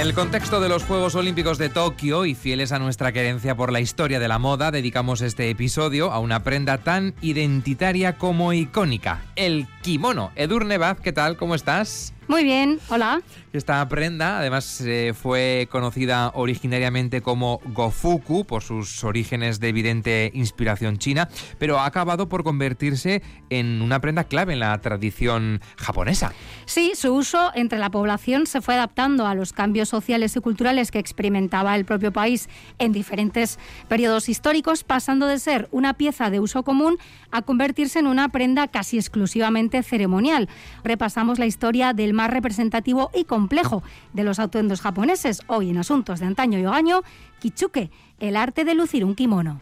El contexto de los Juegos Olímpicos de Tokio y fieles a nuestra querencia por la historia de la moda, dedicamos este episodio a una prenda tan identitaria como icónica, el kimono. Edurne Baz, ¿qué tal? ¿Cómo estás? Muy bien, hola. Esta prenda además eh, fue conocida originariamente como Gofuku por sus orígenes de evidente inspiración china, pero ha acabado por convertirse en una prenda clave en la tradición japonesa. Sí, su uso entre la población se fue adaptando a los cambios sociales y culturales que experimentaba el propio país en diferentes periodos históricos, pasando de ser una pieza de uso común a convertirse en una prenda casi exclusivamente ceremonial. Repasamos la historia del más representativo y complejo de los atuendos japoneses, hoy en Asuntos de Antaño y Hogaño, Kichuke, el arte de lucir un kimono.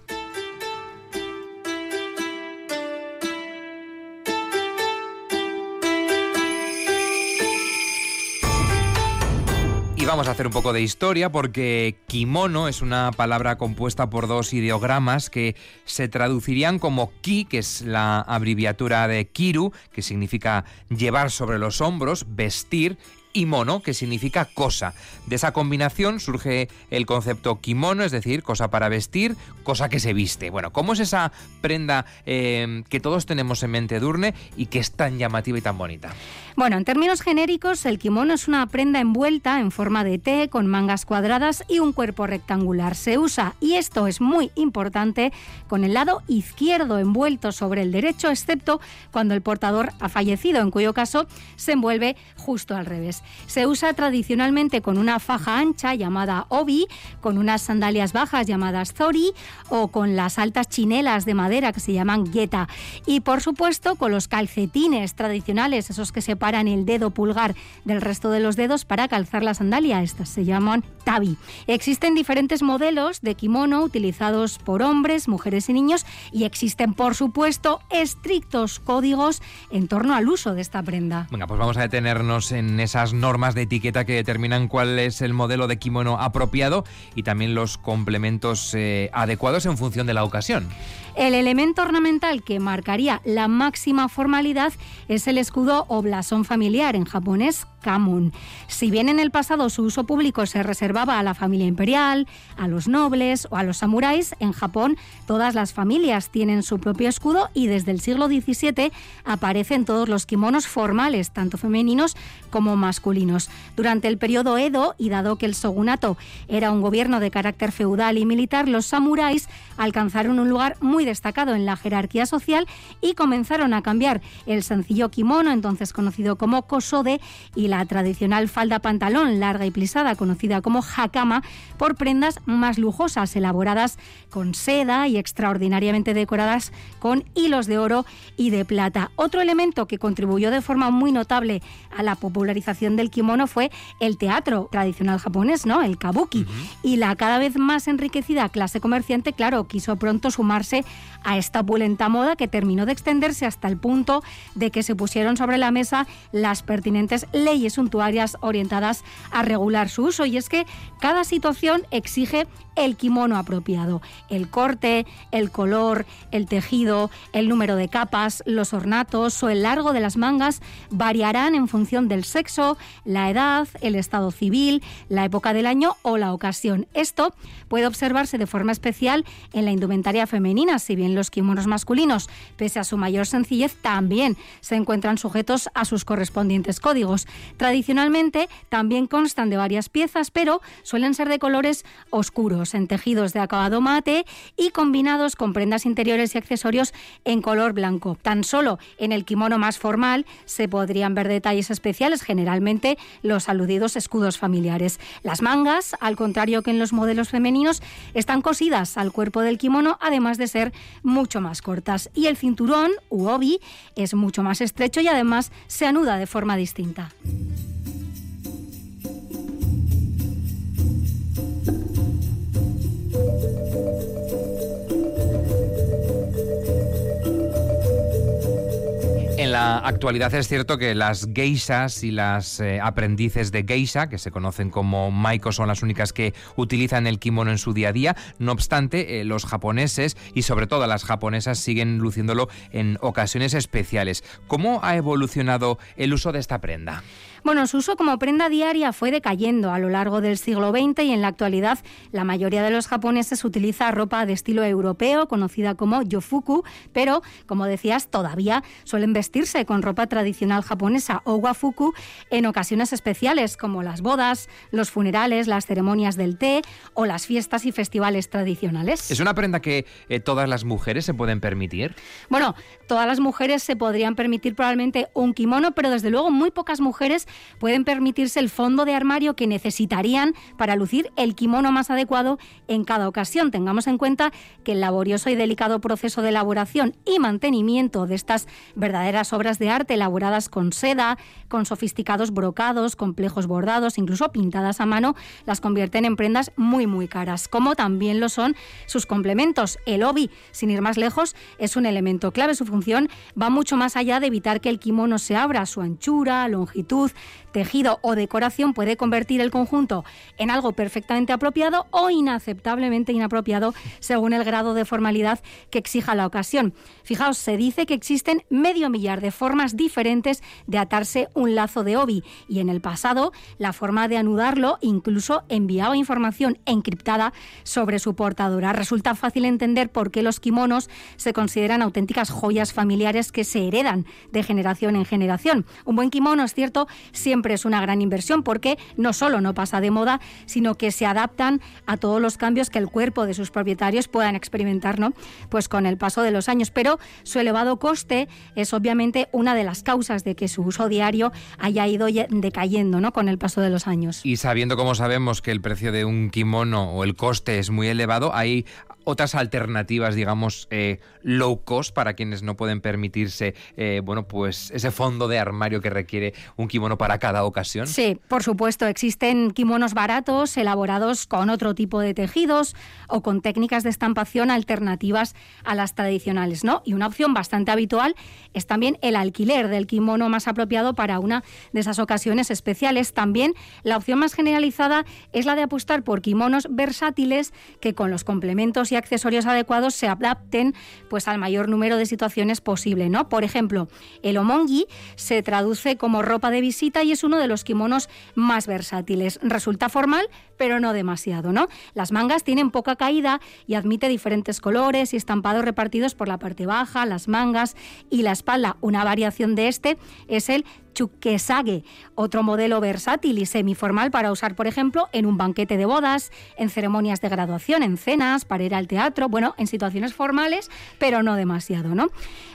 Vamos a hacer un poco de historia porque kimono es una palabra compuesta por dos ideogramas que se traducirían como ki, que es la abreviatura de kiru, que significa llevar sobre los hombros, vestir, y mono, que significa cosa. De esa combinación surge el concepto kimono, es decir, cosa para vestir, cosa que se viste. Bueno, ¿cómo es esa prenda eh, que todos tenemos en mente Durne y que es tan llamativa y tan bonita? Bueno, en términos genéricos, el kimono es una prenda envuelta en forma de T, con mangas cuadradas y un cuerpo rectangular. Se usa, y esto es muy importante, con el lado izquierdo envuelto sobre el derecho, excepto cuando el portador ha fallecido, en cuyo caso se envuelve justo al revés. Se usa tradicionalmente con una faja ancha llamada obi, con unas sandalias bajas llamadas zori o con las altas chinelas de madera que se llaman yeta. Y por supuesto con los calcetines tradicionales, esos que se separan el dedo pulgar del resto de los dedos para calzar la sandalia. Estas se llaman tabi. Existen diferentes modelos de kimono utilizados por hombres, mujeres y niños y existen, por supuesto, estrictos códigos en torno al uso de esta prenda. Venga, pues vamos a detenernos en esas normas de etiqueta que determinan cuál es el modelo de kimono apropiado y también los complementos eh, adecuados en función de la ocasión. El elemento ornamental que marcaría la máxima formalidad es el escudo o blasón familiar, en japonés kamun. Si bien en el pasado su uso público se reservaba a la familia imperial, a los nobles o a los samuráis, en Japón todas las familias tienen su propio escudo y desde el siglo XVII aparecen todos los kimonos formales, tanto femeninos como masculinos. Durante el periodo Edo, y dado que el shogunato era un gobierno de carácter feudal y militar, los samuráis alcanzaron un lugar muy destacado en la jerarquía social y comenzaron a cambiar el sencillo kimono, entonces conocido como kosode, y la tradicional falda pantalón larga y plisada conocida como hakama por prendas más lujosas elaboradas con seda y extraordinariamente decoradas con hilos de oro y de plata. Otro elemento que contribuyó de forma muy notable a la popularización del kimono fue el teatro tradicional japonés, ¿no? El kabuki. Y la cada vez más enriquecida clase comerciante, claro, quiso pronto sumarse a esta opulenta moda que terminó de extenderse hasta el punto de que se pusieron sobre la mesa las pertinentes leyes suntuarias orientadas a regular su uso. Y es que cada situación exige el kimono apropiado. El corte, el color, el tejido, el número de capas, los ornatos o el largo de las mangas variarán en función del sexo, la edad, el estado civil, la época del año o la ocasión. Esto puede observarse de forma especial en la indumentaria femenina, si bien los kimonos masculinos, pese a su mayor sencillez, también se encuentran sujetos a sus correspondientes códigos. Tradicionalmente también constan de varias piezas, pero suelen ser de colores oscuros, en tejidos de acabado mate y combinados con prendas interiores y accesorios en color blanco. Tan solo en el kimono más formal se podrían ver detalles especiales, generalmente los aludidos escudos familiares. Las mangas, al contrario que en los modelos femeninos, están cosidas al cuerpo del kimono, además de ser mucho más cortas. Y el cinturón, u obi, es mucho más estrecho y además se anuda de forma distinta. La actualidad es cierto que las geishas y las eh, aprendices de geisha, que se conocen como maiko, son las únicas que utilizan el kimono en su día a día. No obstante, eh, los japoneses y sobre todo las japonesas siguen luciéndolo en ocasiones especiales. ¿Cómo ha evolucionado el uso de esta prenda? Bueno, su uso como prenda diaria fue decayendo a lo largo del siglo XX y en la actualidad la mayoría de los japoneses utiliza ropa de estilo europeo, conocida como yofuku, pero, como decías, todavía suelen vestirse con ropa tradicional japonesa o wafuku en ocasiones especiales como las bodas, los funerales, las ceremonias del té o las fiestas y festivales tradicionales. ¿Es una prenda que eh, todas las mujeres se pueden permitir? Bueno, todas las mujeres se podrían permitir probablemente un kimono, pero desde luego muy pocas mujeres pueden permitirse el fondo de armario que necesitarían para lucir el kimono más adecuado en cada ocasión. Tengamos en cuenta que el laborioso y delicado proceso de elaboración y mantenimiento de estas verdaderas obras de arte elaboradas con seda, con sofisticados brocados, complejos bordados, incluso pintadas a mano, las convierten en prendas muy muy caras, como también lo son sus complementos. El obi, sin ir más lejos, es un elemento clave. Su función va mucho más allá de evitar que el kimono se abra. Su anchura, longitud, tejido o decoración puede convertir el conjunto en algo perfectamente apropiado o inaceptablemente inapropiado según el grado de formalidad que exija la ocasión. Fijaos, se dice que existen medio millar de formas diferentes de atarse un lazo de obi y en el pasado la forma de anudarlo incluso enviaba información encriptada sobre su portadora. Resulta fácil entender por qué los kimonos se consideran auténticas joyas familiares que se heredan de generación en generación. Un buen kimono, es cierto, siempre es una gran inversión porque no solo no pasa de moda, sino que se adaptan a todos los cambios que el cuerpo de sus propietarios puedan experimentar, ¿no? Pues con el paso de los años. Pero su elevado coste es obviamente una de las causas de que su uso diario haya ido decayendo, ¿no? Con el paso de los años. Y sabiendo, como sabemos, que el precio de un kimono o el coste es muy elevado, hay otras alternativas, digamos, eh, low cost para quienes no pueden permitirse, eh, bueno, pues ese fondo de armario que requiere un kimono para cada ocasión? Sí, por supuesto. Existen kimonos baratos elaborados con otro tipo de tejidos o con técnicas de estampación alternativas a las tradicionales, ¿no? Y una opción bastante habitual es también el alquiler del kimono más apropiado para una de esas ocasiones especiales. También la opción más generalizada es la de apostar por kimonos versátiles que con los complementos y accesorios adecuados se adapten pues al mayor número de situaciones posible, ¿no? Por ejemplo, el omongi se traduce como ropa de visita y es uno de los kimonos más versátiles. Resulta formal, pero no demasiado, ¿no? Las mangas tienen poca caída y admite diferentes colores y estampados repartidos por la parte baja, las mangas y la espalda. Una variación de este es el chukesage, otro modelo versátil y semiformal para usar, por ejemplo, en un banquete de bodas, en ceremonias de graduación, en cenas, para ir al teatro, bueno, en situaciones formales, pero no demasiado, ¿no?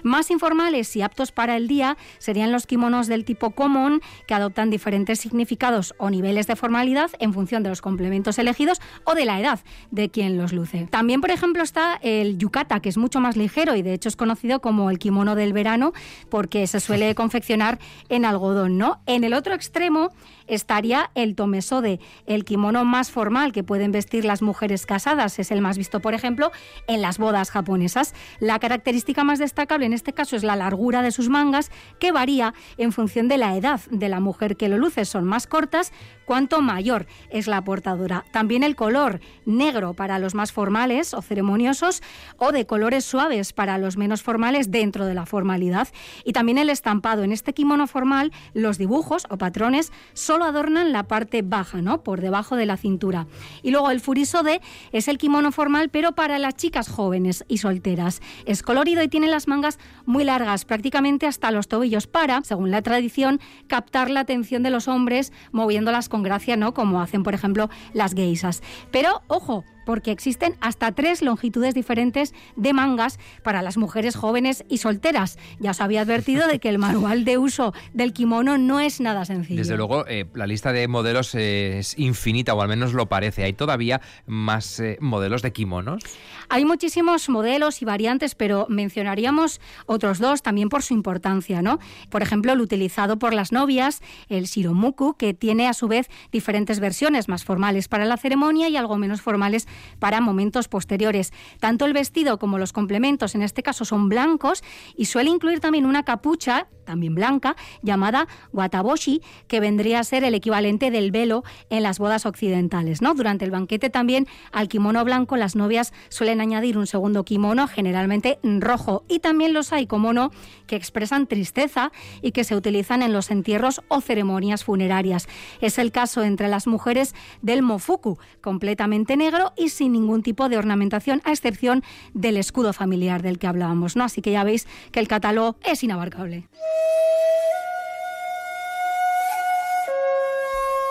Más informales y aptos para el día serían los kimonos del tipo común, que adoptan diferentes significados o niveles de formalidad en función de los complementos elegidos o de la edad de quien los luce. También, por ejemplo, está el yukata, que es mucho más ligero y de hecho es conocido como el kimono del verano porque se suele confeccionar en algodón, ¿no? En el otro extremo estaría el tomesode, el kimono más formal que pueden vestir las mujeres casadas. Es el más visto, por ejemplo, en las bodas japonesas. La característica más destacable en este caso es la largura de sus mangas, que varía en función de la edad de la mujer que lo luce. Son más cortas cuanto mayor es la También el color negro para los más formales o ceremoniosos o de colores suaves para los menos formales dentro de la formalidad. Y también el estampado. En este kimono formal, los dibujos o patrones solo adornan la parte baja, ¿no? Por debajo de la cintura. Y luego el furisode es el kimono formal, pero para las chicas jóvenes y solteras. Es colorido y tiene las mangas muy largas, prácticamente hasta los tobillos, para, según la tradición, captar la atención de los hombres moviéndolas con gracia, ¿no? Como hacen, por ejemplo, las geisas. Pero, ojo, porque existen hasta tres longitudes diferentes de mangas para las mujeres jóvenes y solteras. Ya os había advertido de que el manual de uso del kimono no es nada sencillo. Desde luego, eh, la lista de modelos es infinita, o al menos lo parece. ¿Hay todavía más eh, modelos de kimonos? Hay muchísimos modelos y variantes, pero mencionaríamos otros dos también por su importancia, ¿no? Por ejemplo, el utilizado por las novias, el shiromuku, que tiene a su vez diferentes versiones más formales para la ceremonia y algo menos formales para momentos posteriores. Tanto el vestido como los complementos en este caso son blancos y suele incluir también una capucha también blanca, llamada wataboshi, que vendría a ser el equivalente del velo en las bodas occidentales. ¿no? Durante el banquete también al kimono blanco las novias suelen añadir un segundo kimono, generalmente rojo, y también los hay como no que expresan tristeza y que se utilizan en los entierros o ceremonias funerarias. Es el caso entre las mujeres del mofuku, completamente negro y sin ningún tipo de ornamentación, a excepción del escudo familiar del que hablábamos. ¿no? Así que ya veis que el catálogo es inabarcable.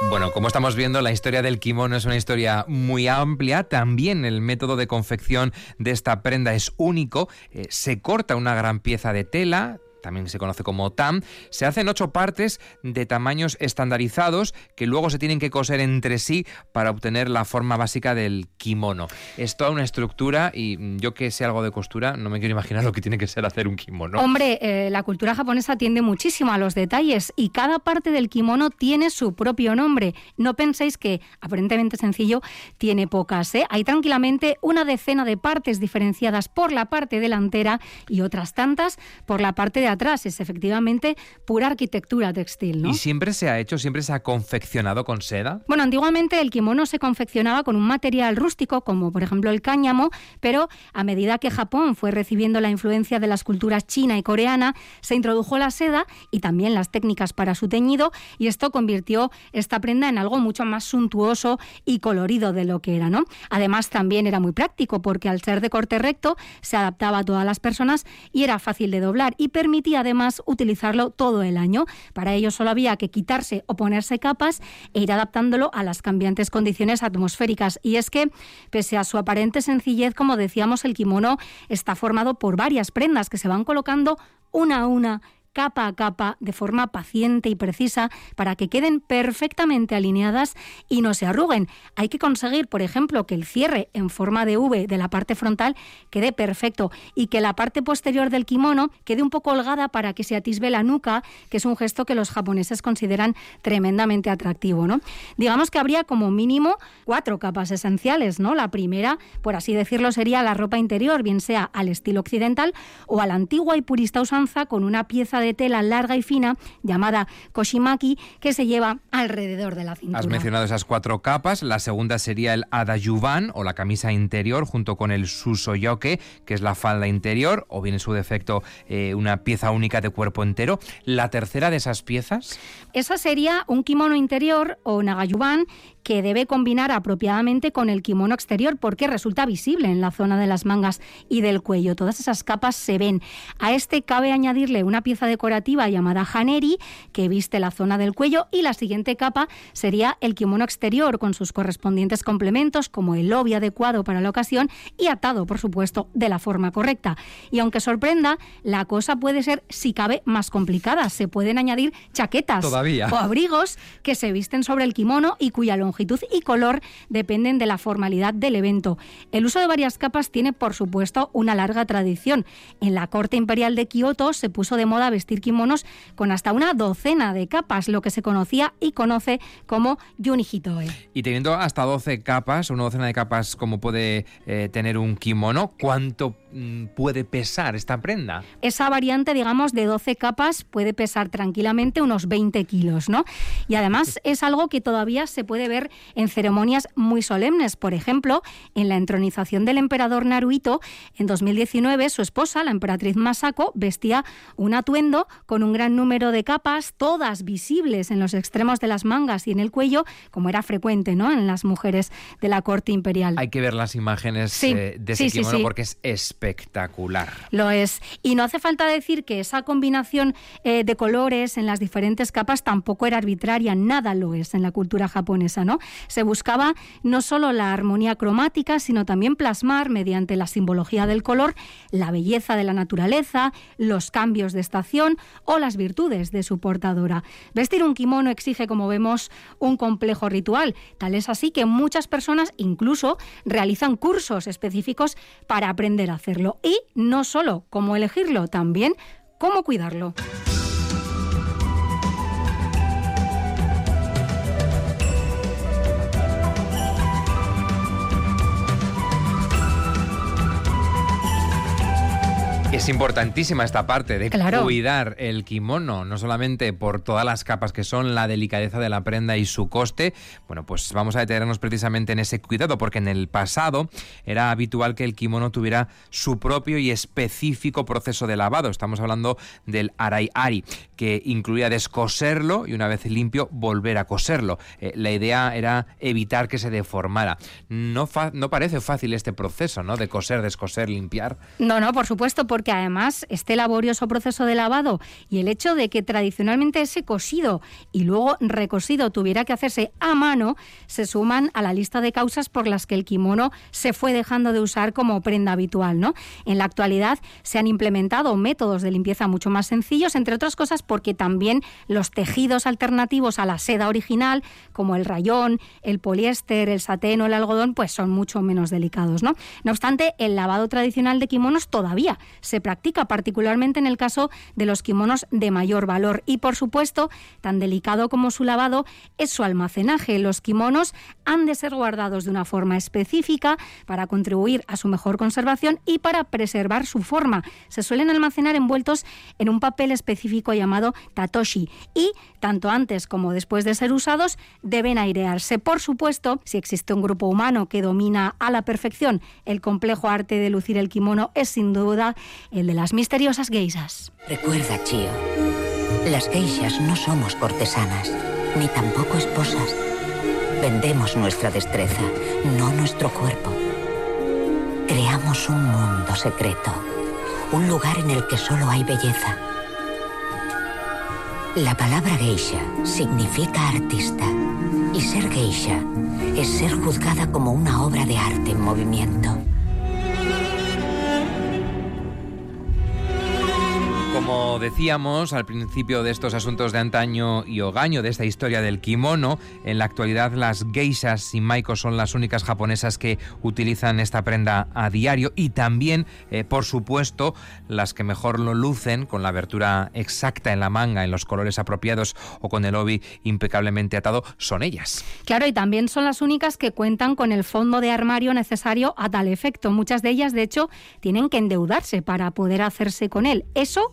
Bueno, como estamos viendo, la historia del kimono es una historia muy amplia. También el método de confección de esta prenda es único. Eh, se corta una gran pieza de tela, también se conoce como TAM, se hacen ocho partes de tamaños estandarizados que luego se tienen que coser entre sí para obtener la forma básica del kimono. Es toda una estructura y yo que sé algo de costura, no me quiero imaginar lo que tiene que ser hacer un kimono. Hombre, eh, la cultura japonesa tiende muchísimo a los detalles y cada parte del kimono tiene su propio nombre. No penséis que, aparentemente sencillo, tiene pocas. ¿eh? Hay tranquilamente una decena de partes diferenciadas por la parte delantera y otras tantas por la parte de atrás. Es efectivamente pura arquitectura textil. ¿no? ¿Y siempre se ha hecho, siempre se ha confeccionado con seda? Bueno, antiguamente el kimono se confeccionaba con un material rústico, como por ejemplo el cáñamo, pero a medida que Japón fue recibiendo la influencia de las culturas china y coreana, se introdujo la seda y también las técnicas para su teñido, y esto convirtió esta prenda en algo mucho más suntuoso y colorido de lo que era. ¿no? Además, también era muy práctico, porque al ser de corte recto, se adaptaba a todas las personas y era fácil de doblar y permitía y además utilizarlo todo el año. Para ello solo había que quitarse o ponerse capas e ir adaptándolo a las cambiantes condiciones atmosféricas. Y es que, pese a su aparente sencillez, como decíamos, el kimono está formado por varias prendas que se van colocando una a una capa a capa de forma paciente y precisa para que queden perfectamente alineadas y no se arruguen. Hay que conseguir, por ejemplo, que el cierre en forma de V de la parte frontal quede perfecto y que la parte posterior del kimono quede un poco holgada para que se atisbe la nuca, que es un gesto que los japoneses consideran tremendamente atractivo, ¿no? Digamos que habría como mínimo cuatro capas esenciales, ¿no? La primera, por así decirlo, sería la ropa interior, bien sea al estilo occidental o a la antigua y purista usanza con una pieza de tela larga y fina llamada koshimaki que se lleva alrededor de la cintura. Has mencionado esas cuatro capas. La segunda sería el adayuban o la camisa interior junto con el susoyoke, que es la falda interior o bien en su defecto eh, una pieza única de cuerpo entero. La tercera de esas piezas. Esa sería un kimono interior o nagayuban que debe combinar apropiadamente con el kimono exterior porque resulta visible en la zona de las mangas y del cuello. Todas esas capas se ven. A este cabe añadirle una pieza decorativa llamada haneri que viste la zona del cuello y la siguiente capa sería el kimono exterior con sus correspondientes complementos como el lobby adecuado para la ocasión y atado, por supuesto, de la forma correcta. Y aunque sorprenda, la cosa puede ser, si cabe, más complicada. Se pueden añadir chaquetas o abrigos que se visten sobre el kimono y cuya longitud longitud y color dependen de la formalidad del evento. El uso de varias capas tiene, por supuesto, una larga tradición. En la corte imperial de Kioto se puso de moda vestir kimonos con hasta una docena de capas, lo que se conocía y conoce como yunihitoe. Y teniendo hasta 12 capas, una docena de capas como puede eh, tener un kimono, ¿cuánto puede pesar esta prenda? Esa variante, digamos, de 12 capas puede pesar tranquilamente unos 20 kilos, ¿no? Y además es algo que todavía se puede ver en ceremonias muy solemnes. Por ejemplo, en la entronización del emperador Naruhito, en 2019, su esposa, la emperatriz Masako, vestía un atuendo con un gran número de capas, todas visibles en los extremos de las mangas y en el cuello, como era frecuente ¿no? en las mujeres de la corte imperial. Hay que ver las imágenes eh, de ese kimono porque es espectacular. Lo es. Y no hace falta decir que esa combinación eh, de colores en las diferentes capas tampoco era arbitraria, nada lo es en la cultura japonesa. Se buscaba no solo la armonía cromática, sino también plasmar mediante la simbología del color la belleza de la naturaleza, los cambios de estación o las virtudes de su portadora. Vestir un kimono exige, como vemos, un complejo ritual. Tal es así que muchas personas incluso realizan cursos específicos para aprender a Y no solo cómo elegirlo, también cómo cuidarlo. Es importantísima esta parte de cuidar el kimono, no solamente por todas las capas que son, la delicadeza de la prenda y su coste. Bueno, pues vamos a detenernos precisamente en ese cuidado, porque en el pasado era habitual que el kimono tuviera su propio y específico proceso de lavado. Estamos hablando del arai ari, que incluía descoserlo y una vez limpio volver a coserlo. Eh, la idea era evitar que se deformara. No, no parece fácil este proceso, ¿no? De coser, descoser, limpiar. No, no, por supuesto, porque además este laborioso proceso de lavado y el hecho de que tradicionalmente ese cosido y luego recosido tuviera que hacerse a mano se suman a la lista de causas por las que el kimono se fue dejando de usar como prenda habitual, ¿no? En la actualidad se han implementado métodos de limpieza mucho más sencillos, entre otras cosas porque también los tejidos alternativos a la seda original, como el rayón, el poliéster, el satén o el algodón, pues son mucho menos delicados, ¿no? No obstante, el lavado tradicional de kimonos todavía se practica, particularmente en el caso de los kimonos de mayor valor. Y por supuesto, tan delicado como su lavado es su almacenaje. Los kimonos han de ser guardados de una forma específica para contribuir a su mejor conservación y para preservar su forma. Se suelen almacenar envueltos en un papel específico llamado tatoshi y, tanto antes como después de ser usados, deben airearse. Por supuesto, si existe un grupo humano que domina a la perfección el complejo arte de lucir el kimono, es sin duda el de las misteriosas geisas. Recuerda, Chio, las geishas no somos cortesanas, ni tampoco esposas. Vendemos nuestra destreza, no nuestro cuerpo. Creamos un mundo secreto, un lugar en el que solo hay belleza. La palabra geisha significa artista y ser geisha es ser juzgada como una obra de arte en movimiento. Como decíamos al principio de estos asuntos de antaño y hogaño, de esta historia del kimono, en la actualidad las geishas y maiko son las únicas japonesas que utilizan esta prenda a diario y también, eh, por supuesto, las que mejor lo lucen con la abertura exacta en la manga, en los colores apropiados o con el obi impecablemente atado, son ellas. Claro, y también son las únicas que cuentan con el fondo de armario necesario a tal efecto. Muchas de ellas, de hecho, tienen que endeudarse para poder hacerse con él. Eso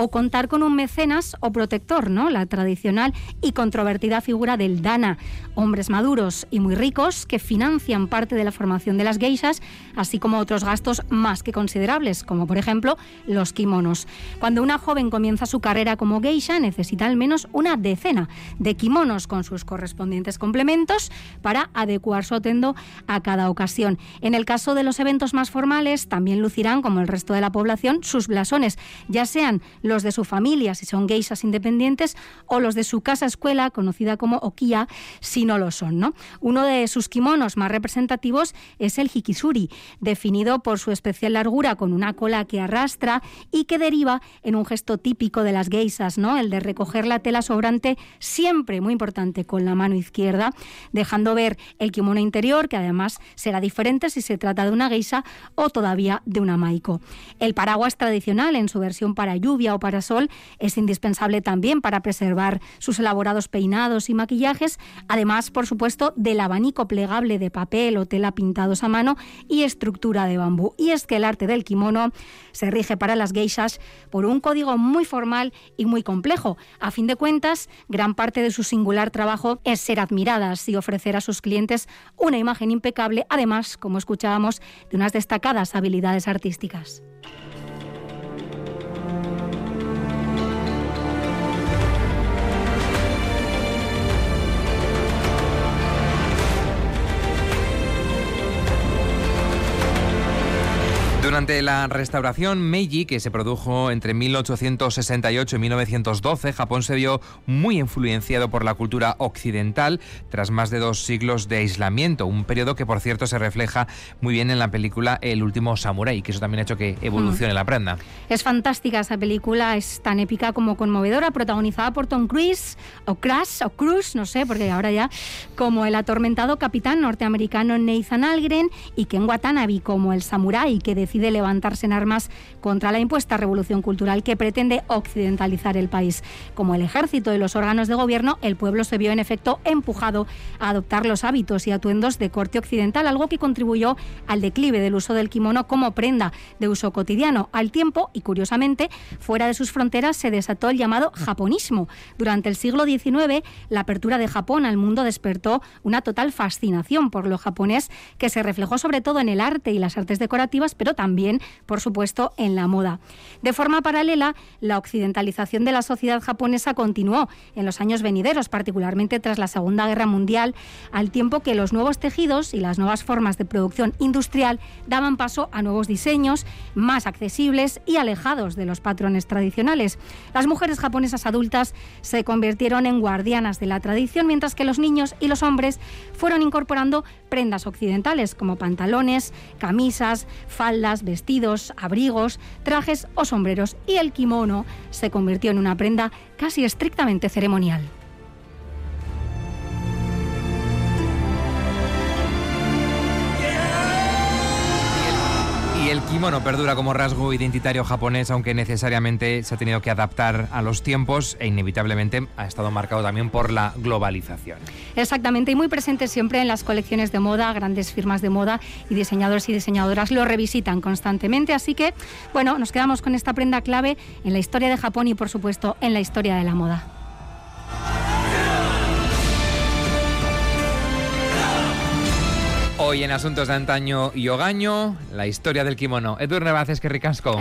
o contar con un mecenas o protector, ¿no? La tradicional y controvertida figura del dana, hombres maduros y muy ricos que financian parte de la formación de las geishas, así como otros gastos más que considerables, como por ejemplo los kimonos. Cuando una joven comienza su carrera como geisha, necesita al menos una decena de kimonos con sus correspondientes complementos para adecuar su atendo a cada ocasión. En el caso de los eventos más formales, también lucirán, como el resto de la población, sus blasones, ya sean de su familia, si son geishas independientes, o los de su casa escuela, conocida como okia, si no lo son. ¿no? Uno de sus kimonos más representativos es el hikisuri, definido por su especial largura con una cola que arrastra y que deriva en un gesto típico de las geishas, ¿no? el de recoger la tela sobrante, siempre muy importante, con la mano izquierda, dejando ver el kimono interior, que además será diferente si se trata de una geisha o todavía de una maiko. El paraguas tradicional en su versión para lluvia o parasol es indispensable también para preservar sus elaborados peinados y maquillajes, además, por supuesto, del abanico plegable de papel o tela pintados a mano y estructura de bambú. Y es que el arte del kimono se rige para las geishas por un código muy formal y muy complejo. A fin de cuentas, gran parte de su singular trabajo es ser admiradas y ofrecer a sus clientes una imagen impecable, además, como escuchábamos, de unas destacadas habilidades artísticas. Durante la restauración Meiji, que se produjo entre 1868 y 1912, Japón se vio muy influenciado por la cultura occidental tras más de dos siglos de aislamiento, un periodo que por cierto se refleja muy bien en la película El último samurái, que eso también ha hecho que evolucione la prenda. Es fantástica esa película, es tan épica como conmovedora, protagonizada por Tom Cruise, o Cruise, o Cruz, no sé, porque ahora ya, como el atormentado capitán norteamericano Nathan Algren y Ken Watanabe como el samurái que decide levantarse en armas contra la impuesta revolución cultural que pretende occidentalizar el país. Como el ejército y los órganos de gobierno, el pueblo se vio en efecto empujado a adoptar los hábitos y atuendos de corte occidental, algo que contribuyó al declive del uso del kimono como prenda de uso cotidiano. Al tiempo, y curiosamente, fuera de sus fronteras se desató el llamado japonismo. Durante el siglo XIX, la apertura de Japón al mundo despertó una total fascinación por lo japonés que se reflejó sobre todo en el arte y las artes decorativas, pero también, por supuesto, en la moda. De forma paralela, la occidentalización de la sociedad japonesa continuó en los años venideros, particularmente tras la Segunda Guerra Mundial, al tiempo que los nuevos tejidos y las nuevas formas de producción industrial daban paso a nuevos diseños más accesibles y alejados de los patrones tradicionales. Las mujeres japonesas adultas se convirtieron en guardianas de la tradición, mientras que los niños y los hombres fueron incorporando prendas occidentales como pantalones, camisas, faldas, vestidos, abrigos, trajes o sombreros y el kimono se convirtió en una prenda casi estrictamente ceremonial. El kimono perdura como rasgo identitario japonés, aunque necesariamente se ha tenido que adaptar a los tiempos e inevitablemente ha estado marcado también por la globalización. Exactamente, y muy presente siempre en las colecciones de moda, grandes firmas de moda y diseñadores y diseñadoras lo revisitan constantemente. Así que, bueno, nos quedamos con esta prenda clave en la historia de Japón y, por supuesto, en la historia de la moda. Hoy en Asuntos de Antaño y Ogaño, la historia del kimono. Edurne Vázquez, que ricasco.